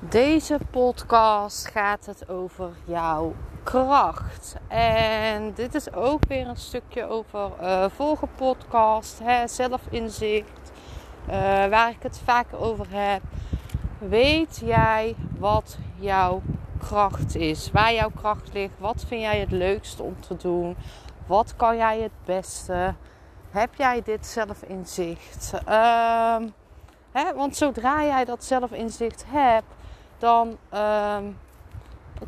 Deze podcast gaat het over jouw kracht. En dit is ook weer een stukje over uh, vorige podcast, hè, zelfinzicht, uh, waar ik het vaker over heb. Weet jij wat jouw kracht is? Waar jouw kracht ligt? Wat vind jij het leukste om te doen? Wat kan jij het beste? Heb jij dit zelfinzicht? Um, hè, want zodra jij dat zelfinzicht hebt, dan um,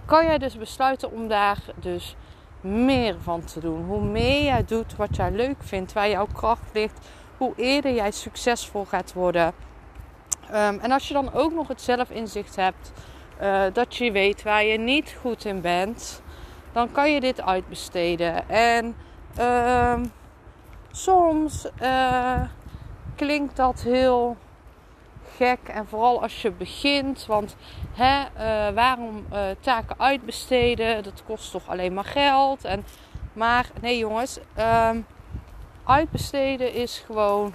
kan jij dus besluiten om daar dus meer van te doen. Hoe meer jij doet wat jij leuk vindt, waar jouw kracht ligt, hoe eerder jij succesvol gaat worden. Um, en als je dan ook nog het zelfinzicht hebt, uh, dat je weet waar je niet goed in bent, dan kan je dit uitbesteden. En um, soms uh, klinkt dat heel gek. En vooral als je begint. Want hè, uh, waarom uh, taken uitbesteden? Dat kost toch alleen maar geld. En, maar nee jongens, um, uitbesteden is gewoon.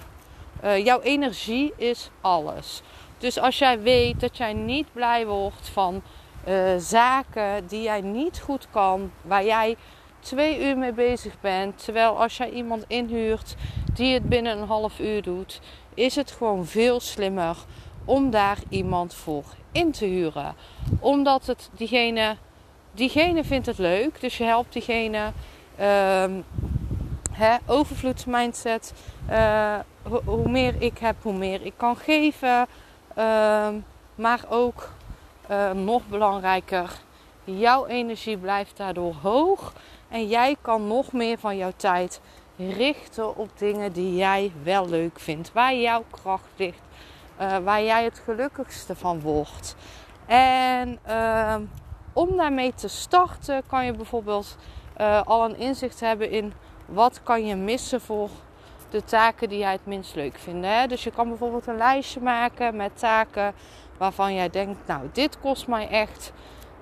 Uh, jouw energie is alles. Dus als jij weet dat jij niet blij wordt van zaken die jij niet goed kan, waar jij twee uur mee bezig bent. Terwijl als jij iemand inhuurt die het binnen een half uur doet, is het gewoon veel slimmer om daar iemand voor in te huren. Omdat het diegene, diegene vindt het leuk, dus je helpt diegene. Um, hè, overvloedsmindset. Ho hoe meer ik heb, hoe meer ik kan geven. Um, maar ook uh, nog belangrijker, jouw energie blijft daardoor hoog. En jij kan nog meer van jouw tijd richten op dingen die jij wel leuk vindt. Waar jouw kracht ligt. Uh, waar jij het gelukkigste van wordt. En uh, om daarmee te starten kan je bijvoorbeeld uh, al een inzicht hebben in wat kan je missen voor de taken die jij het minst leuk vindt. Hè? Dus je kan bijvoorbeeld een lijstje maken met taken waarvan jij denkt, nou dit kost mij echt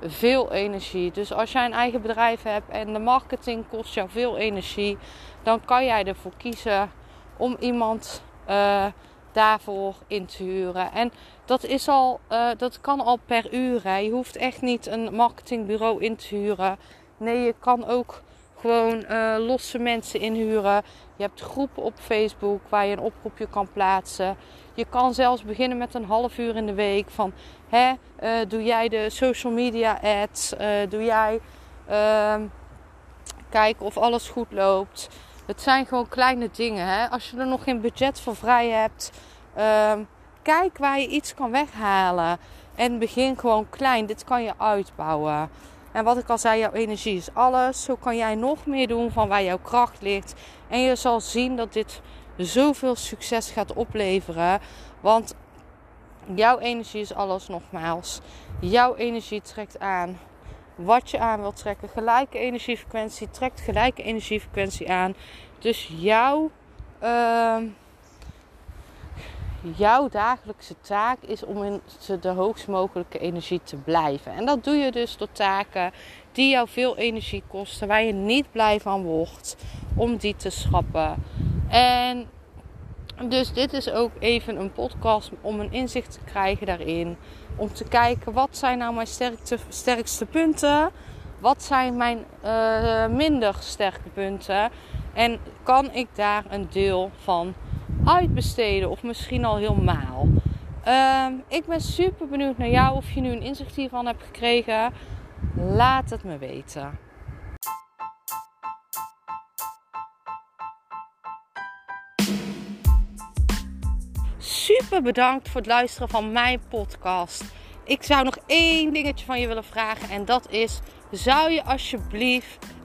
veel energie. Dus als jij een eigen bedrijf hebt en de marketing kost jou veel energie, dan kan jij ervoor kiezen om iemand uh, daarvoor in te huren. En dat, is al, uh, dat kan al per uur. Je hoeft echt niet een marketingbureau in te huren. Nee, je kan ook gewoon uh, losse mensen inhuren. Je hebt groepen op Facebook waar je een oproepje kan plaatsen. Je kan zelfs beginnen met een half uur in de week van hè, uh, doe jij de social media ads? Uh, doe jij uh, kijken of alles goed loopt? Het zijn gewoon kleine dingen. Hè? Als je er nog geen budget voor vrij hebt, ehm, kijk waar je iets kan weghalen. En begin gewoon klein. Dit kan je uitbouwen. En wat ik al zei, jouw energie is alles. Zo kan jij nog meer doen van waar jouw kracht ligt. En je zal zien dat dit zoveel succes gaat opleveren. Want jouw energie is alles nogmaals. Jouw energie trekt aan wat je aan wilt trekken. Gelijke energiefrequentie trekt gelijke energiefrequentie aan. Dus jouw, uh, jouw dagelijkse taak is om in de hoogst mogelijke energie te blijven. En dat doe je dus door taken die jou veel energie kosten, waar je niet blij van wordt, om die te schrappen. En dus dit is ook even een podcast om een inzicht te krijgen daarin. Om te kijken wat zijn nou mijn sterkste, punten. Wat zijn mijn uh, minder sterke punten. En kan ik daar een deel van uitbesteden. Of misschien al helemaal. Uh, ik ben super benieuwd naar jou. Of je nu een inzicht hiervan hebt gekregen. Laat het me weten. super bedankt voor het luisteren van mijn podcast. Ik zou nog één dingetje van je willen vragen. En dat is: zou je alsjeblieft